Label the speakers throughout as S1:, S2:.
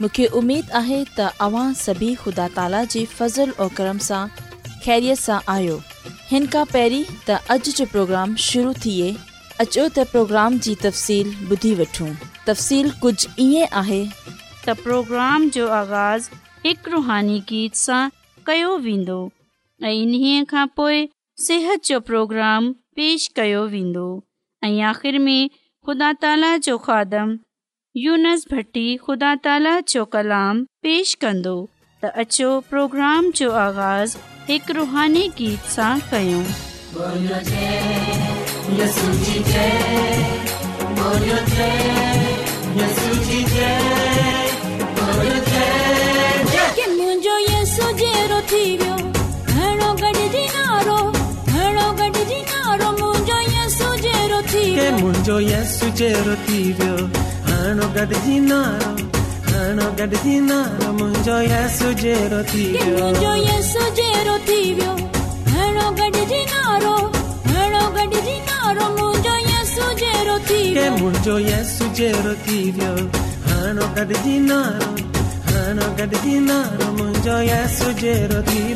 S1: मूंखे उमेद आहे त अव्हां सभी ख़ुदा ताला जे फज़ल ऐं करम सां ख़ैरियत सां आहियो हिन खां पहिरीं त अॼु जो प्रोग्राम शुरू थिए अचो त प्रोग्राम जी तफ़सील ॿुधी वठूं तफ़सील कुझु ईअं आहे
S2: त प्रोग्राम जो आगाज़ हिकु रुहानी गीत सां कयो वेंदो ऐं इन खां पोइ जो प्रोग्राम पेश आख़िर में ख़ुदा ताला जो खादम यूनस भट्टी ख़ुदा ताला जो कलाम पेश कंदो त अचो प्रोग्राम जो आगाज़ रुहानी कयूं
S3: हाणो गॾु थींदा हाणो गॾु थींदा मुंहिंजो या सुजे थी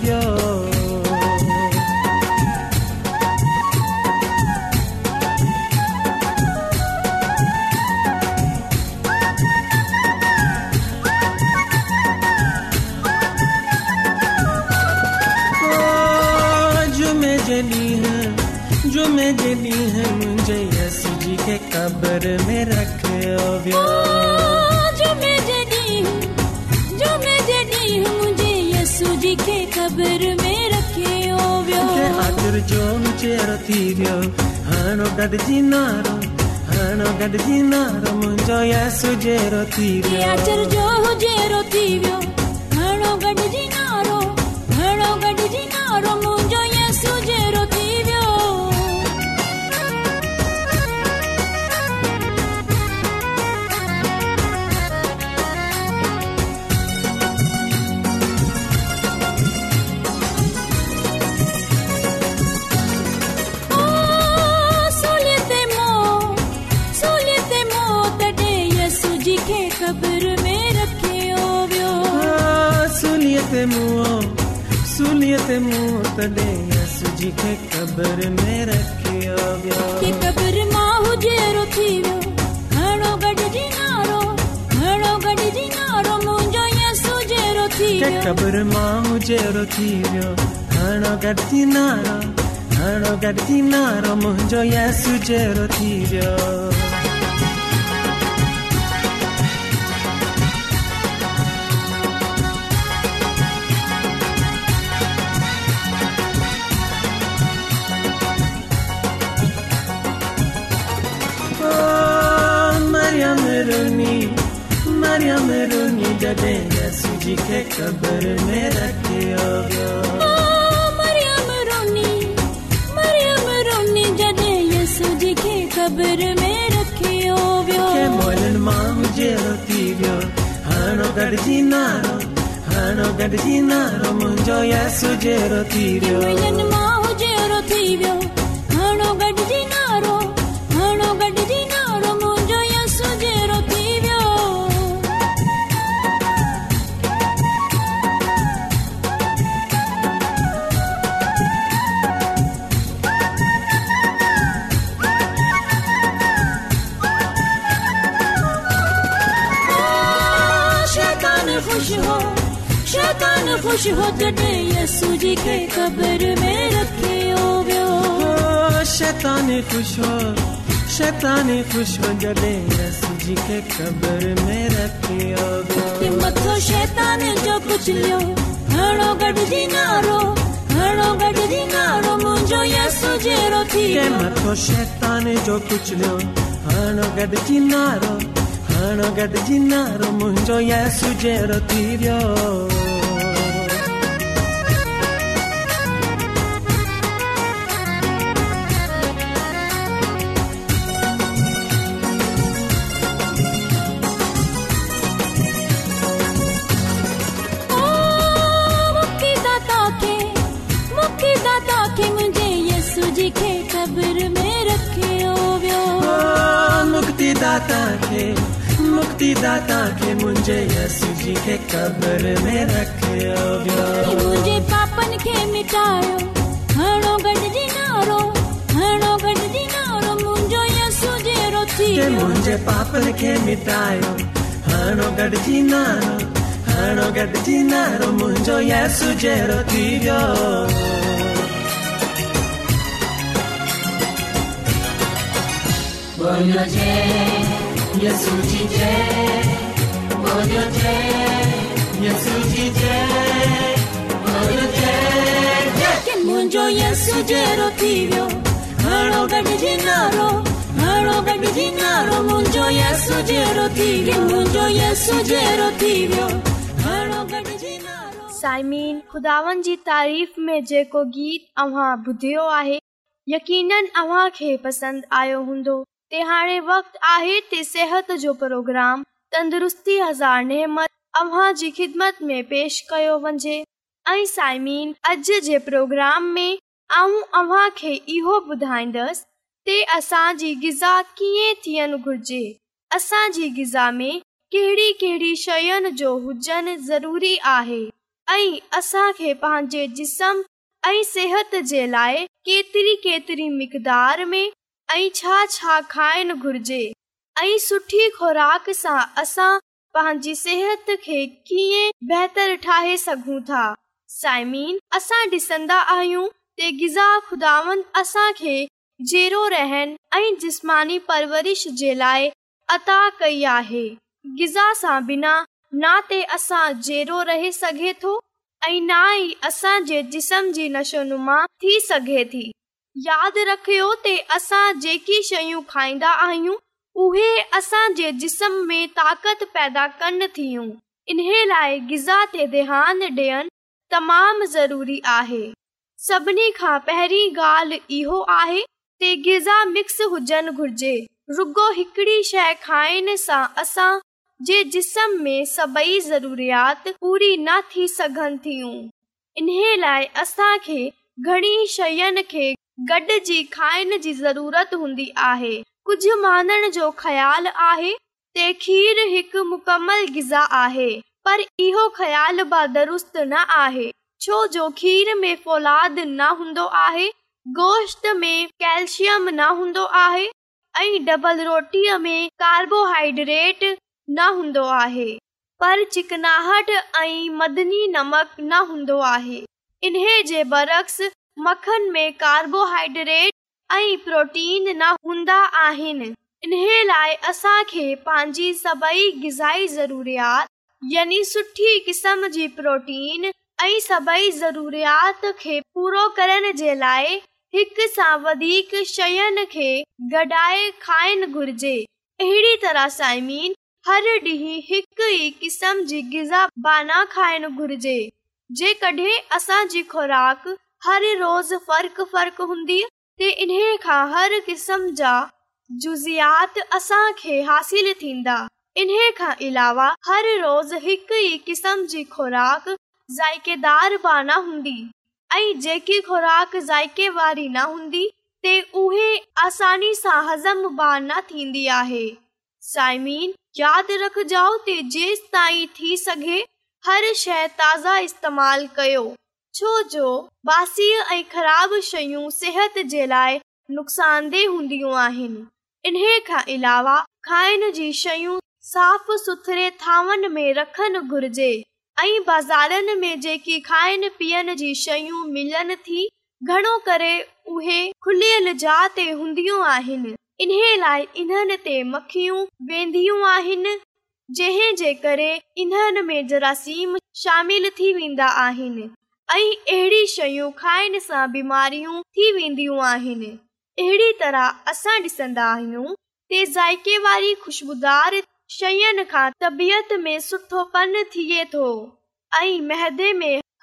S3: वियो
S4: جينارو هڻو گڏ جينارو من جا سڄي راتي ويو يا چر جو جيرو تي ويو
S3: هڻو
S4: گڏ
S3: جينارو گھڻو हाणोगर थी नारो हाणो गॾु नारो मुंहिंजो यास जहिड़ो थी वियो
S4: बरनी मारिया मरूनी डडेगा सूजी
S3: के
S4: कबर में रखियो
S3: मारिया मरूनी मारिया मरूनी डडे सूजी
S4: के कबर में
S3: रखियो व्यो के मोलन माम जे होती व्यो हानो गड़जी नारो हानो गड़जी नारो मुंजो या सुजे रोती व्यो
S4: मोलन माम जे रोती व्यो
S3: ख़बर शुशर जी
S4: नारो हाणो गॾजी नारो मुंहिंजो
S3: मथो शैतान जो पुछलियो हाणो गॾजीनारो हाणो गॾिजी नारो मुंहिंजो यस जहिड़ो थी वियो
S4: दाता खे
S3: मुक्ति दाता खे मुंहिंजे यसु जी खे कब्र में रखियो वियो
S4: मुंहिंजे पापनि मिटायो घणो गॾिजी नारो घणो गॾिजी नारो मुंहिंजो यसु जहिड़ो थी वियो
S3: मुंहिंजे पापनि मिटायो घणो गॾिजी नारो घणो गॾिजी नारो मुंहिंजो यसु जहिड़ो थी બોજો
S4: જે યસુજી જે બોજો જે યસુજી જે બોજો જે મુંજો યસુજી રોથીયો આણો ગડ જીનારો આણો ગડ જીનારો મુંજો યસુજી રોથીયો મુંજો યસુજી રોથીયો આણો
S5: ગડ જીનારો સાયમીન ખુદાવન જી તારીફ મે જેકો ગીત અવા બધ્યો આહે યકીનન અવા કે પસંદ આયો હોંદો वक़्तु आहे गिज़ा कीअं थियण घुर्जे गिज़ा में कहिड़ी कहिड़ी शरी पंहिंजे जिस्म ऐं सिहत जे लाइ केतिरी केतिरी मक़दार में ऐं छा छा खाइण घुर्जे ऐं सुठी खुराक सां असां पंहिंजी सिहत खे कीअं बहितर ठाहे सघूं था साइमीन असां ॾिसंदा आहियूं त गिज़ा खुदावन असां खे जहिड़ो रहन ऐं जिस्मानी परवरिश जे लाइ अता कई आहे गिज़ा सां बिना ना ते असां जहिड़ो रहे सघे थो ऐं ना ई असांजे जिस्म जी नशोनुमा थी सघे थी यादि रखियो त असां जेकी शयूं खाईंदा आहियूं उहे असांजे जिस्म में ताक़त पैदा कनि थियूं इन लाइ गिज़ा ते ध्यानु ॾियनि तमामु ज़रूरी आहे सभिनी खां पहिरीं ॻाल्हि इहो आहे त गिज़ा मिक्स हुजनि घुरिजे रुगो हिकिड़ी शइ खाइण सां असां जे जिस्म में सभेई ज़रूरीत पूरी न थी सघनि थियूं इन लाइ असांखे घणी शयुनि खे जी जी ज़रूरत हूंदी आहे कुझु आहे खीर मुकमल गिज़ा आहे पर इहो ख़्याल दुरुस्त न आहे छो जो खीर में फौलाद न हूंदो आहे गोश्त में कैल्शियम न हूंदो आहे ऐं डबल रोटीअ में कार्बोहाइड्रेट न हूंदो आहे पर चिकनाहट ऐं मदनी नमक न हूंदो आहे इन्हे जे बरक्स मखन में कार्बोहाइड्रेट ऐं प्रोटीन न हूंदा आहिनि इन लाइ असांखे पंहिंजी सभई ग़ज़ाई ज़रूरत यानी सुठी करण जे लाइ हिक सां वधीक शयुनि खे गॾाए खाइण घुर्जे अहिड़ी तरह साइमीन हर ॾींहुं हिक ई किस्म जी गिज़ा बाना खाइण घुर्जे जे असांजी खोराक हर रोज़ फ़ाक हूंदी ऐं जेकी ख़ुराक हज़म बाना थींदी आहे साइमीन यादि रखजो हर शइ ताज़ा इस्तेमाल कयो छो जो बासी ऐं ख़राब शयूं सिहत जे लाइ नुक़सानदेह हूंदियूं आहिनि इन खां अलावा खाइण जी शयूं साफ़ सुथरे थावनि में रखणु घुर्जे ऐं बाज़ारनि में जेकी खाइण पीअण जी शयूं मिलनि थी घणो करे उहे खुलियल जा ते हूंदियूं आहिनि इन लाइ इन्हनि ते मखियूं वेंदियूं आहिनि जंहिं जे करे इन्हनि में जरासीम शामिल थी वेंदा आहिनि ऐं अहिड़ी शयूं खाइण सां बीमारियूं थी वेंदियूं आहिनि अहिड़ी तरह असां ॾिसन्दा आहियूं वारी ख़ुशबूदार शयुनि खां तबियत में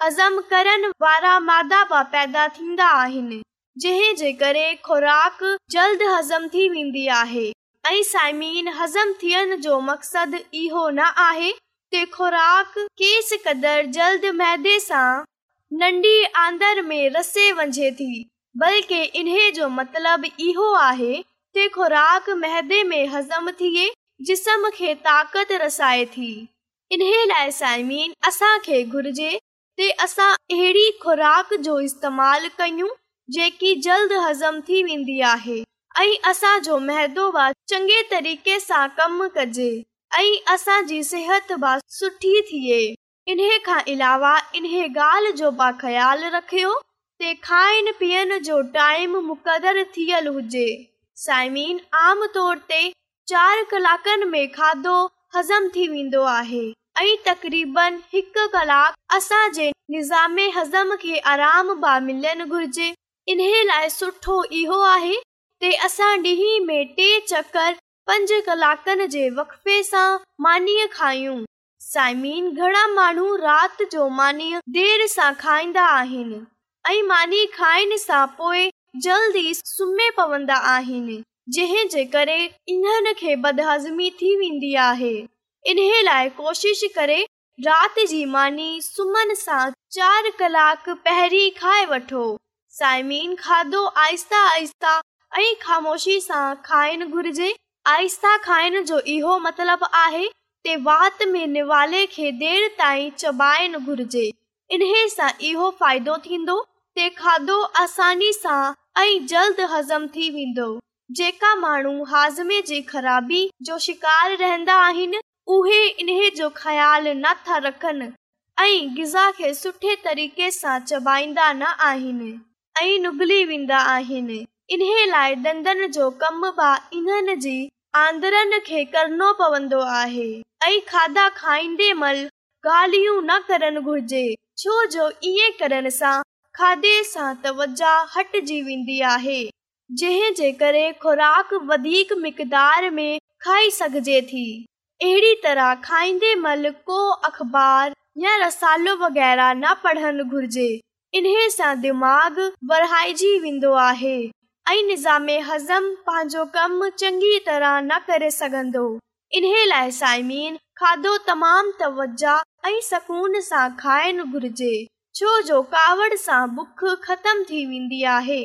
S5: हज़म करण वारा मादापा पैदा थींदा आहिनि जंहिं जे करे ख़ोराक जल्द हज़म थी वेंदी आहे ऐं साइमीन हज़म थियण जो मक़सद इहो न आहे के ख़राक केस कदुरु जल्द मैदे सां नंढी आंदड़े थी बल्कि इन्हें जो मतलब इहो आहे ख़ुराक महिदम थिए ताक़त थी इन लाइ घुर्जे असां अहिड़ी खोराक जो इस्तेमाल कयूं जेकी जल्द हज़म थी वेंदी आहे ऐं असांजो मैदो बि चङे तरीक़े सां कम कजे ऐं असांजी सिहत बि सुठी थिए इन खां अलावा इन ॻाल्हि रखियो हज़म थी वेंदो आहे हज़म खे आराम घुर्जे इन लाइ सुठो इहो आहे मानी खायूं साइमीन, घणा माण्हू राति जो मानी देरि सां खाईंदा आहिनि ऐं मानी खाइण सां पोएं जल्दी सुम्हे पवंदा आहिनि जे करे इन्हनि खे बद थी वेंदी आहे इन लाइ कोशिश करे राति जी मानी सुम्हन सां चार कलाक पहिरीं खाए वठो साइमीन खाधो आहिस्ता आहिस्ता ऐं ख़ामोशी सां खाइण घुर्जे आहिस्ता खाइण जो इहो मतिलब आहे ते वात में चबाइण घुर्जे इन सां इहो फ़ाइदो थींदो ते खाधो आसानी सां ऐं जल्द हज़म थी वेंदो जेका माण्हू हाज़मे जी ख़राबी जो शिकार रहंदा आहिनि उहे इन्हे जो ख़्यालु नथा रखनि ऐं ग़ज़ा खे सुठे तरीक़े सां चबाईंदा न आहिनि ऐं इन लाइ डंदनि जो कम बि इन्हनि जी आंदरनि खे करणो पवंदो आहे ऐं खाधा खाईंदे मल गाल्हियूं न करणु घुर्जे छो जो ईअं करण सां खाधे सां तवज हटजी वेंदी आहे जंहिं जे करे ख़राक वधीक मक़दार में खाई सघिजे थी अहिड़ी तरह खाईंदे मल को अख़बार या रसालो वग़ैरह न पढ़नि घुर्जे इन सां दिमाग़ बढ़ाइजी वेंदो आहे ऐं निज़ाम हज़म पंहिंजो कम चङी तरह न करे सघन्दो इन लाइ साइमीन खाधो ऐं सुकून सां खाइण घुरिजे ख़तम थी वेंदी आहे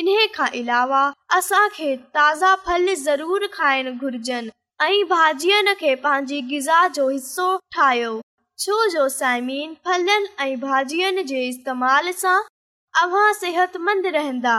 S5: इन खां इलावा असां खे ताज़ा फल ज़रूरु खाइण घुर्जनि ऐं भाॼियुनि खे पंहिंजी गिज़ा जो हिसो ठाहियो छोजो साइमीन फलनि ऐं भाॼियुनि जे इस्तेमाल सां अव्हां सेहतमंद रहंदा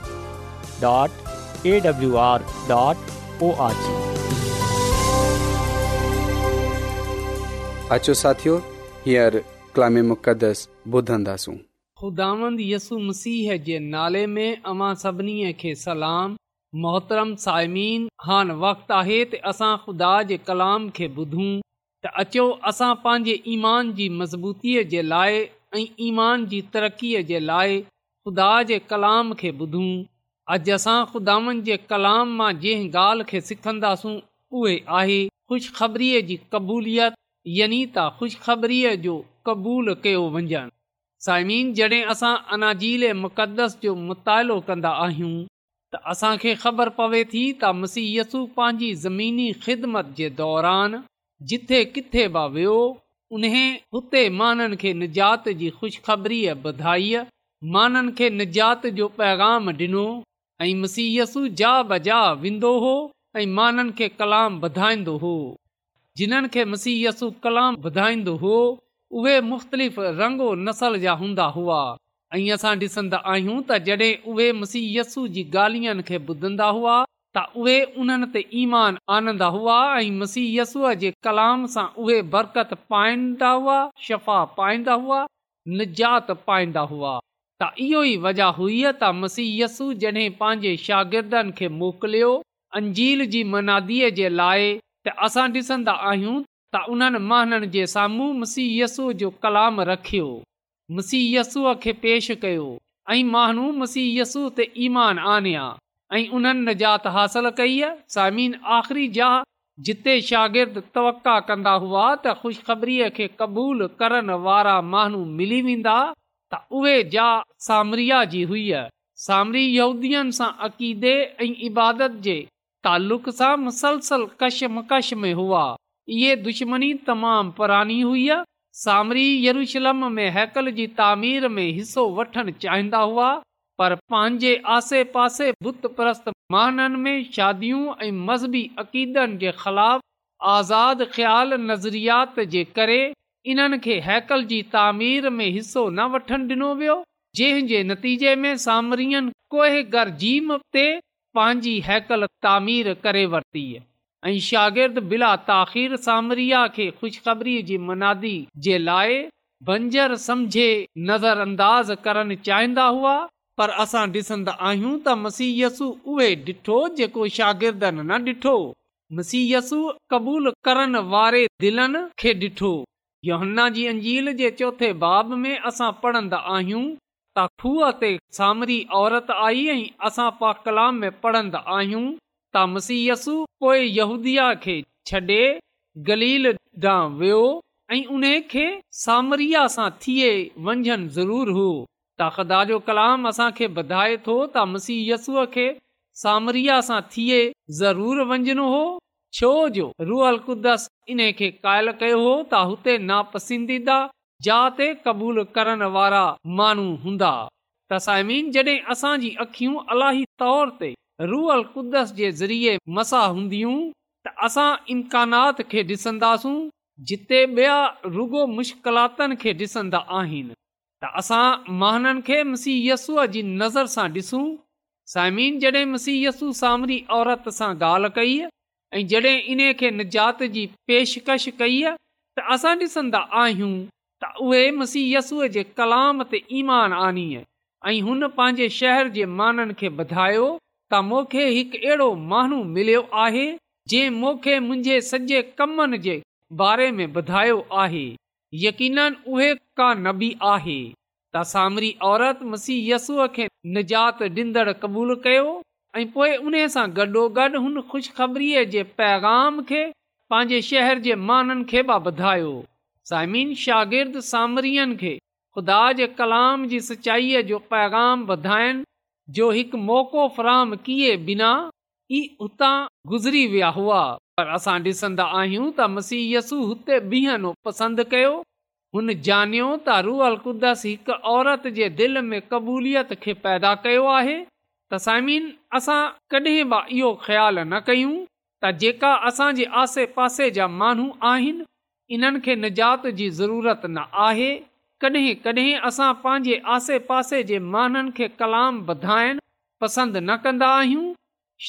S6: वक़्त आहे असां ख़ुदा जे कलाम खे ॿुधूं ईमान जी मज़बूतीअ जे लाइ ईमान जी तरक़ीअ जे लाइ ख़ुदा जे कलाम खे ॿुधूं अॼु असां ख़ुदानि जे कलाम मां जंहिं ॻाल्हि खे सिखंदासूं उहे आहे ख़ुशख़बरीअ जी क़बूलियत यनि त ख़ुशबरीअ जो क़बूल कयो वञनि साइमिन जॾहिं असां अनाजील मुक़दस जो मुतालो कंदा आहियूं त असांखे ख़बरु पवे थी त मसीयसु पंहिंजी ज़मीनी ख़िदमत जे दौरान जिथे किथे बि वियो उन हुते माननि खे निजात जी ख़ुशख़बरीअ ॿुधाईअ माननि खे निजात जो पैगाम डि॒नो ऐं मसीयसु जा बजा वेंदो हो ऐं माननि खे कलाम वधाईंदो हो जिन्हनि खे मसीयसु कलाम वधाईंदो हो उहे मुख़्तलिफ़ रंगो नसल जा हूंदा हुआ ऐं असां ॾिसंदा आहियूं त जॾहिं उहे मसीयसु जी ॻाल्हियुनि खे ॿुधंदा हुआ त उहे ईमान आनंदा हुआ ऐं मसीयसू जे कलाम सां उहे बरकत पाईंदा हुआ शफ़ा पाईंदा हुआ निजात पाईंदा हुआ त इहो ई वजह हुई त मसीयसु जॾहिं पंहिंजे शागिर्दनि खे मोकिलियो अंजील जी मनादीअ जे लाइ त असां डि॒संदा आहियूं त उन्हनि महाननि जे साम्हूं मुसीयसु जो कलाम रखियो मुसीयस्सूअ खे पेश कयो ऐं माण्हू मसीयसु ते ईमान आणिया ऐं उन्हनि नजात हासिलु कई सामिन आख़िरी जहा जिते शागिर्दु तवका कंदा हुआ त ख़ुशख़बरीअ खे क़बूल करण वारा माण्हू मिली वेंदा त उहे हुआ सामरीअ सां अक़ीदे ऐं इबादत जे तालुक़ कशमकश में हुआ इहे दुश्मनी तमामु पुरानी हुआ सामरी यरुशलम में हैकल जी तामीर में हिसो वठण चाहिंदा हुआ पर पंहिंजे आसे पासे प्रस्त महाननि में शादियूं ऐं मज़बी अक़ीदनि जे ख़िलाफ़ आज़ाद ख़्याल नज़रियात जे करे इन्हनि खे हैकल जी तामीर में हिसो न वठनि डि॒नो वियो जंहिं नतीजे में सामरियन कोए गर्जीम ते पंहिंजी हैकल तामीर करे वरिती ऐं शागिर्दु सामरिया खे खु़शबरी जी मनादी जे लाइ बंजर समझे नज़र अंदाज़ करणु चाहिंदा हुआ पर असां डि॒सन्दा आहियूं त मसीयसु उहे डि॒ठो जेको शागिर्दनि न ॾिठो मसीयसु कबूल करण वारे दिलनि खे डि॒ठो यो्ना जी अंजील जे चोथे बाब में असां पढ़ंदा आहियूं त खूअ ते सामरी औरत आई ऐं पा कलाम में पढ़ंदा आहियूं त मसीय यसु पोइ यहूदीअ खे छॾे गलील ॾांहुं वियो ऐं उन खे सामरिया सां थिए वञनि ज़रूरु हो ताकदा जो कलाम असांखे ॿधाए थो त मसीह यसूअ खे सामरिया सां थिए ज़रूरु वंझनो हो छो जो रुअल कुदस इन खे क़ाइल कयो हो त हुते नापसंदीदा जाते क़बूल करण वारा माण्हू हूंदा त साइम जॾहिं असांजी अखियूं अलाही तौर ते रुअल कुदस जे ज़रिए मसा हूंदियूं त असां इम्कानात खे ॾिसंदासूं जिते ॿिया रुगो मुश्किलातन खे ॾिसंदा आहिनि त असां महननि खे मसीहयसुअ जी नज़र सां ॾिसूं साइमन जडे॒यसु सामरी औरत सां ॻाल्हि कई ऐं जड॒हिं इन खे निजात जी पेशकश कई त असां ॾिसंदा आहियूं त उहे मसीहय जे कलाम ते ईमान आनी ऐं हुन पंहिंजे शहर जे माननि खे ॿधायो त मूंखे हिकु अहिड़ो माण्हू मिलियो आहे जे मूंखे मुंहिंजे सॼे कमनि जे बारे में ॿुधायो आहे यक़ीन उहे का न आहे त सामरी औरत मसीह यसूअ खे निजात ॾींदड़ क़बूलु कयो ऐं पोएं उन सां गॾोगॾु हुन ख़ुशख़बरीअ जे पैगाम खे पंहिंजे शहर जे माननि खे बि वधायो साइम शागिर्द सामरियन खे खुदा जे कलाम जी सचाईअ जो पैगाम वधाइनि जो हिकु मौक़ो फरहम किए बिना ई उतां गुज़री विया हुआ पर असां डि॒सन्दा आहियूं त मसीयसु हुते बिहनो पसंदि कयो हुन ॼणियो त रूअल कुदस हिकु औरत जे दिलि में क़बूलियत खे पैदा कयो आहे त साइमीन असां कॾहिं बि इहो ख़्यालु न कयूं त जेका आसे पासे जा माण्हू आहिनि इन्हनि खे निजात जी ज़रूरत न आहे कॾहिं कॾहिं असां पंहिंजे आसे पासे जे माण्हुनि खे कलाम वधाइण पसंदि न कंदा आहियूं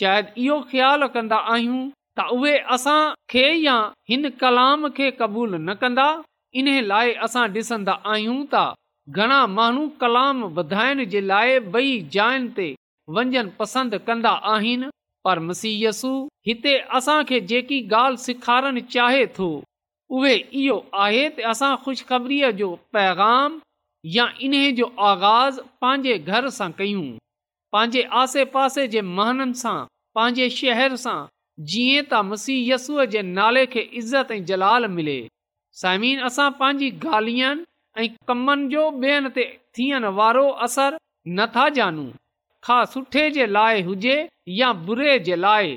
S6: शायदि इहो ख़्याल कंदा आहियूं त उहे असां खे या हिन कलाम खे क़बूल न कंदा इन लाइ असां ॾिसंदा आहियूं त घणा माण्हू कलाम वधाइण जे लाइ ॿई जायनि वञनि पसंदि कंदा आहिनि पर मुसीयसु हिते असांखे जेकी ॻाल्हि सेखारण चाहे थो उहे इहो आहे त असां ख़ुशख़बरीअ जो पैगाम या इन जो आगाज़ पंहिंजे घर सां कयूं पंहिंजे आसे पासे जे महननि सां पंहिंजे शहर सां जीअं त मुसीयसूअ जे नाले खे इज़त ऐं जलाल मिले साइमीन असां पंहिंजी ॻाल्हियुनि ऐं कमनि जो ॿियनि ते थियण वारो असरु नथा ॼाणूं सुठे जे लाइ हुजे या बुरे जे लाइ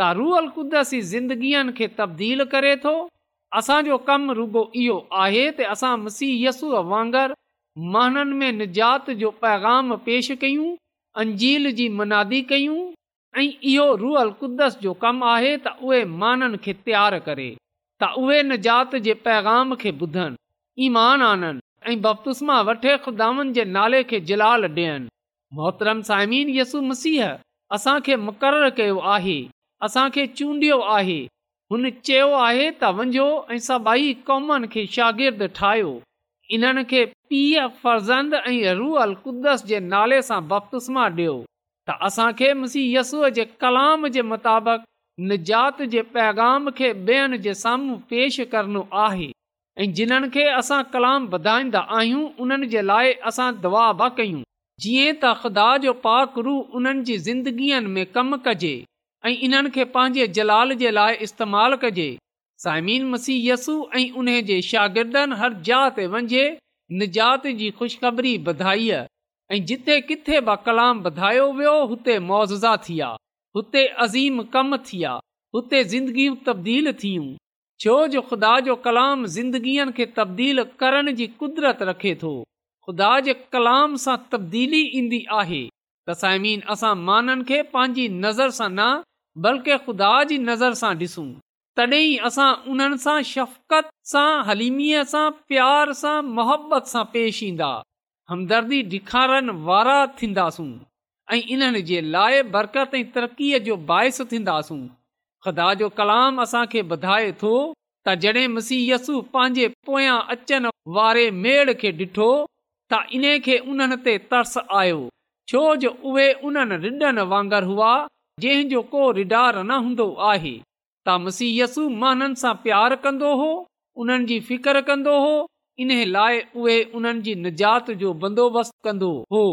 S6: त रुअल क़ुदसी ई ज़िंदगीअ खे तब्दील करे थो असांजो कमु रुगो इहो आहे त असां मसीहयसूअ वांगुरु माननि में निजात जो पैगाम पेश कयूं अंजील जी मनादी कयूं ऐं इहो रूअल कुदस जो कमु आहे त उहे माननि खे तयारु करे त उहे निजात जे पैगाम खे ॿुधनि ईमान आननि ऐं बपतुस्मा वठे खुदानि जे नाले खे जलाल ॾियनि मोहतरम साइमीन यसु मसीह असांखे मुक़ररु कयो आहे असांखे चूंडि॒यो आहे हुन चयो आहे त वञो ऐं सभई कौमनि खे शागिर्दु ठाहियो इन्हनि खे पीउ फर्ज़ंद रूअल कुद्दस जे नाले सां बपतस्मा मां ॾियो त असांखे मसीह यसूअ जे कलाम जे मुताबिक़ निजात जे पैगाम खे ॿियनि जे साम्हूं पेश करणो आहे ऐं जिन्हनि खे असां कलाम वधाईंदा आहियूं उन्हनि जे लाइ असां दवा बि कयूं जीअं त ख़ुदा जो पाकरु उन्हनि जी ज़िंदगीअ में कमु कजे ऐं इन्हनि खे पंहिंजे जलाल जे लाइ इस्तेमालु कजे साइमीन मसीह यसू ऐं उन्हे जे शागिर्दनि हर जात ते निजात जी ख़ुशख़बरी बधाई ऐं जिथे किथे बि कलाम वधायो वियो हुते मुअज़ा थी हुते अज़ीम कम थी आ हुते ज़िंदगियूं तब्दील थियूं छो जो ख़ुदा जो कलाम ज़िंदगीअ खे तब्दील करण जी कुदरत रखे थो ख़ुदा जे कलाम सां तब्दीली ईंदी आहे त साइमीन असां माननि खे पंहिंजी नज़र सां न बल्कि ख़ुदा जी नज़र सां ॾिसूं तॾहिं असां उन्हनि सां शफ़क़त सां हलीमीअ सां प्यार सां मोहबत सां पेश ईंदा हमदर्दी ॾिखारण वारा थींदासूं ऐं इन्हनि जे लाइ बरकत ऐं तरक़ीअ जो बाहिसु थींदासूं ख़ुदा जो कलाम असांखे ॿुधाए थो त जॾहिं मसीयसु पंहिंजे पोयां अचण वारे मेड़ खे ॾिठो त इन्हीअ खे उन्हनि ते तर्स आयो छो जो उहे उन्हनि रिडनि वांगुरु हुआ जंहिं जो को रिडार न हूंदो आहे त मसीयसु माननि सां प्यार कंदो हो उन्हनि जी फिकर कंदो हो इन लाइ उहे उन्हनि जी निजात जो बंदोबस्तु कंदो हो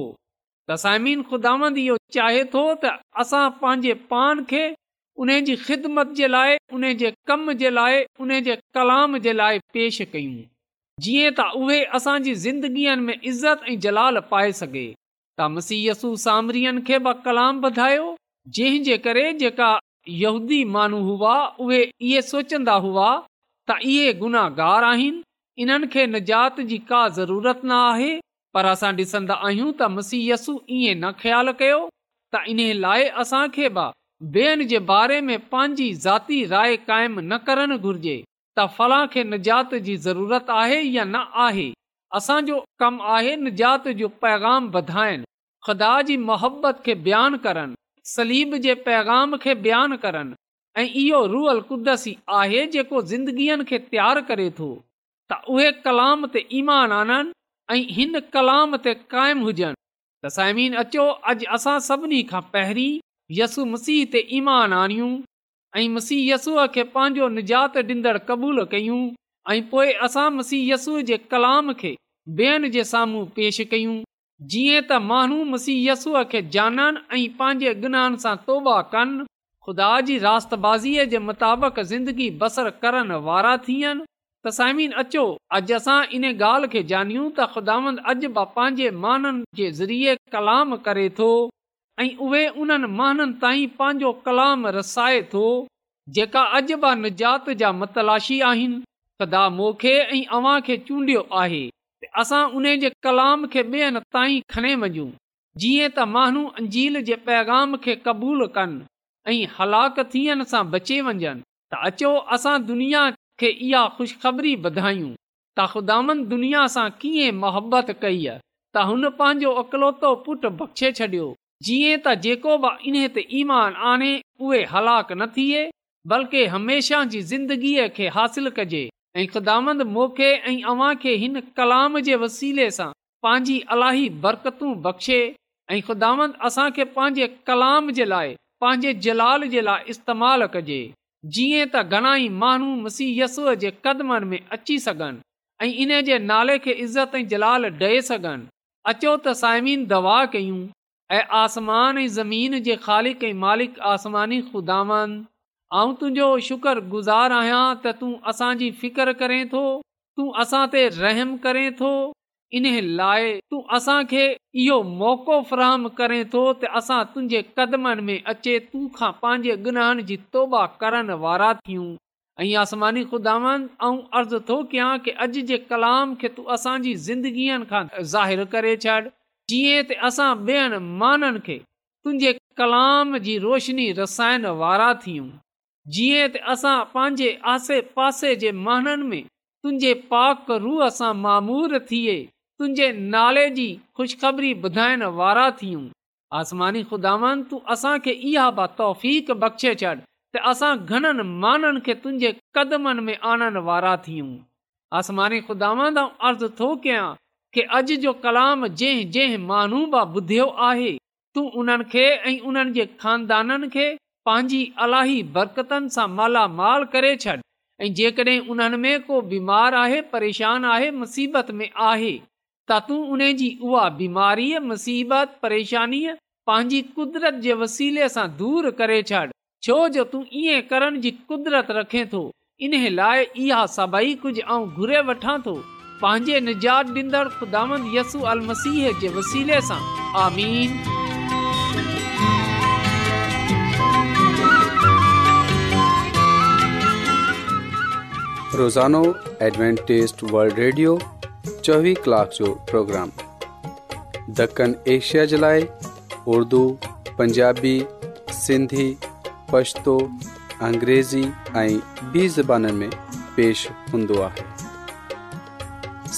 S6: त साइमीन खुदांद इहो चाहे थो त असां पंहिंजे पान खे उन जी ख़िदमत जे लाइ उन जे कम जे लाइ उन जे कलाम जे लाइ पेश कयूं जीअं त उहे असांजी ज़िंदगीअ में इज़त ऐं जलाल पाए सघे त मसियसु सामरियनि खे बि कलाम वधायो जंहिं जे करे जेका यहूदी माण्हू हुआ उहे इहे सोचंदा हुआ त इहे गुनाहगार आहिनि इन्हनि खे निजात जी का ज़रूरत न आहे पर असां ॾिसंदा आहियूं त मसीयसु ईअं न ख़्यालु कयो त इन लाइ असांखे बि ॿियनि जे बारे में पंहिंजी जाती राय क़ाइमु न करणु घुर्जे त फलां खे निजात जी ज़रूरत आहे या न आहे असांजो कमु आहे निजात जो पैगाम वधाइनि ख़ुदा जी मोहबत खे बयानु करनि सलीब जे पैगाम खे बयानु करनि ऐं इहो रूअल कुदसी आहे जेको ज़िंदगीअ खे तयारु करे थो त उहे कलाम ते ईमान आननि ऐं हिन कलाम ते क़ाइमु हुजनि त साइमीन अचो अॼु असां सभिनी खां पहिरीं यसु मसीह ते ईमान आणियूं ऐं मुसीयसूअ खे पंहिंजो निजात ॾींदड़ु क़बूलु कयूं ऐं पोए असां मसीहयसूअ जे कलाम खे ॿियनि जे साम्हूं पेश कयूं जीअं त माण्हू मुसीयसूअ खे ॼाणनि ऐं पंहिंजे गुनाहनि सां तौबा कनि ख़ुदा जी रातबाज़ीअ जे मुताबिक़ ज़िंदगी बसर करण वारा थियनि त साइमीन अचो अॼु असां इन ॻाल्हि खे ॼाणियूं त ख़ुदांद अज पंहिंजे माननि जे ज़रिए कलाम करे थो ऐं उहे उन्हनि महननि ताईं पंहिंजो कलाम रसाए थो जेका निजात जा मतलाशी आहिनि सदा मोखे खे ऐं अव्हां खे चूंडियो आहे असां उन जे कलाम खे ॿियनि ताईं खणे वञूं जीअं त माण्हू अंजील जे पैगाम खे क़बूल कनि ऐं हलाक थियण सां बचे वञनि त अचो असां दुनिया खे इहा ख़ुशख़बरी त ख़ुदानि दुनिया सां कीअं मोहबत कई त हुन पंहिंजो अकलोतो पुटु बख़्शे छॾियो जीअं त जेको बि इन ते ईमान आने उहे हलाक न थिए बल्कि हमेशह जी ज़िंदगीअ खे हासिल कजे ऐं ख़ुदामंद मौक़े ऐं अव्हां खे हिन कलाम जे वसीले सां पंहिंजी अलाही बरकतूं बख़्शे ऐं ख़ुदामंद असांखे पंहिंजे कलाम जे लाइ पंहिंजे जलाल जे लाइ इस्तेमालु कजे जीअं त घणाई माण्हू मसीयसूअ जे कदमनि में अची सघनि ऐं इन जे नाले खे इज़त ऐं जलाल ॾे सघनि अचो त साइमीन दवा कयूं ऐं आसमान ऐं ज़मीन जे ख़ालिक ऐं मालिक आसमानी खुदावंद तुंहिंजो शुक्रगुज़ारु आहियां त तूं असांजी फिकर करें थो तूं असां ते रहम करे थो इन्हे लाइ तूं असांखे इहो मौक़ो फरहम करें थो त असां तुंहिंजे कदमनि में अचे तूं खां पंहिंजे गुनहनि जी तौबा करण वारा थियूं ऐं आसमानी ख़ुदांद अर्ज़ु थो कयां की अॼु जे कलाम खे तूं असांजी ज़िंदगीअ खां ज़ाहिरु करे छॾ जीअं त असां ॿियनि माननि खे तुंहिंजे कलाम जी रोशनी रसाइण वारा थियूं जीअं त असां पंहिंजे आसे पासे जे माननि में तुंहिंजे पाक रूह सां मामूर थिए तुंहिंजे नाले जी ख़ुशख़बरी ॿुधाइण वारा थियूं आसमानी ख़ुदावन तूं असांखे इहा ब तौफ़ बख़्शे छॾ त असां घणनि माननि खे तुंहिंजे कदमनि में आणण वारा थियूं आसमानी ख़ुदावन अर्थ थो कयां अॼ जो कलाम जंहिं जंहिं माण्हू बि ॿुधियो आहे तूं उन्हनि खे ऐं उन्हनि जे खानदाननि खे पंहिंजी अलाई बरामाल करे छॾ ऐं जेकॾहिं उन्हनि में को बीमार आहे परेशान आहे मुसीबत में आहे त तू उन जी उहा बीमारीअ मुसीबत परेशानीअ पंहिंजी कुदिरत जे वसीले सां दूर करे छॾ छो जो तूं ईअं करण जी क़ुदिरत रखे थो इन लाइ इहा सभई कुझु ऐं घुरे वठां थो पंहिंजे
S7: रोज़ो वल्ड रेडियो चोवीह कलाक जो प्रोग्राम ॾखण एशिया जे लाइ उर्दू पंजाबी सिंधी पछ्तो अंग्रेज़ी ऐं ॿी ज़बाननि में पेश हूंदो आहे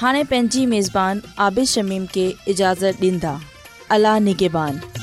S1: हाँ पंहिंजी मेज़बान आबिद शमीम के इजाज़त दींदा अला निगेबान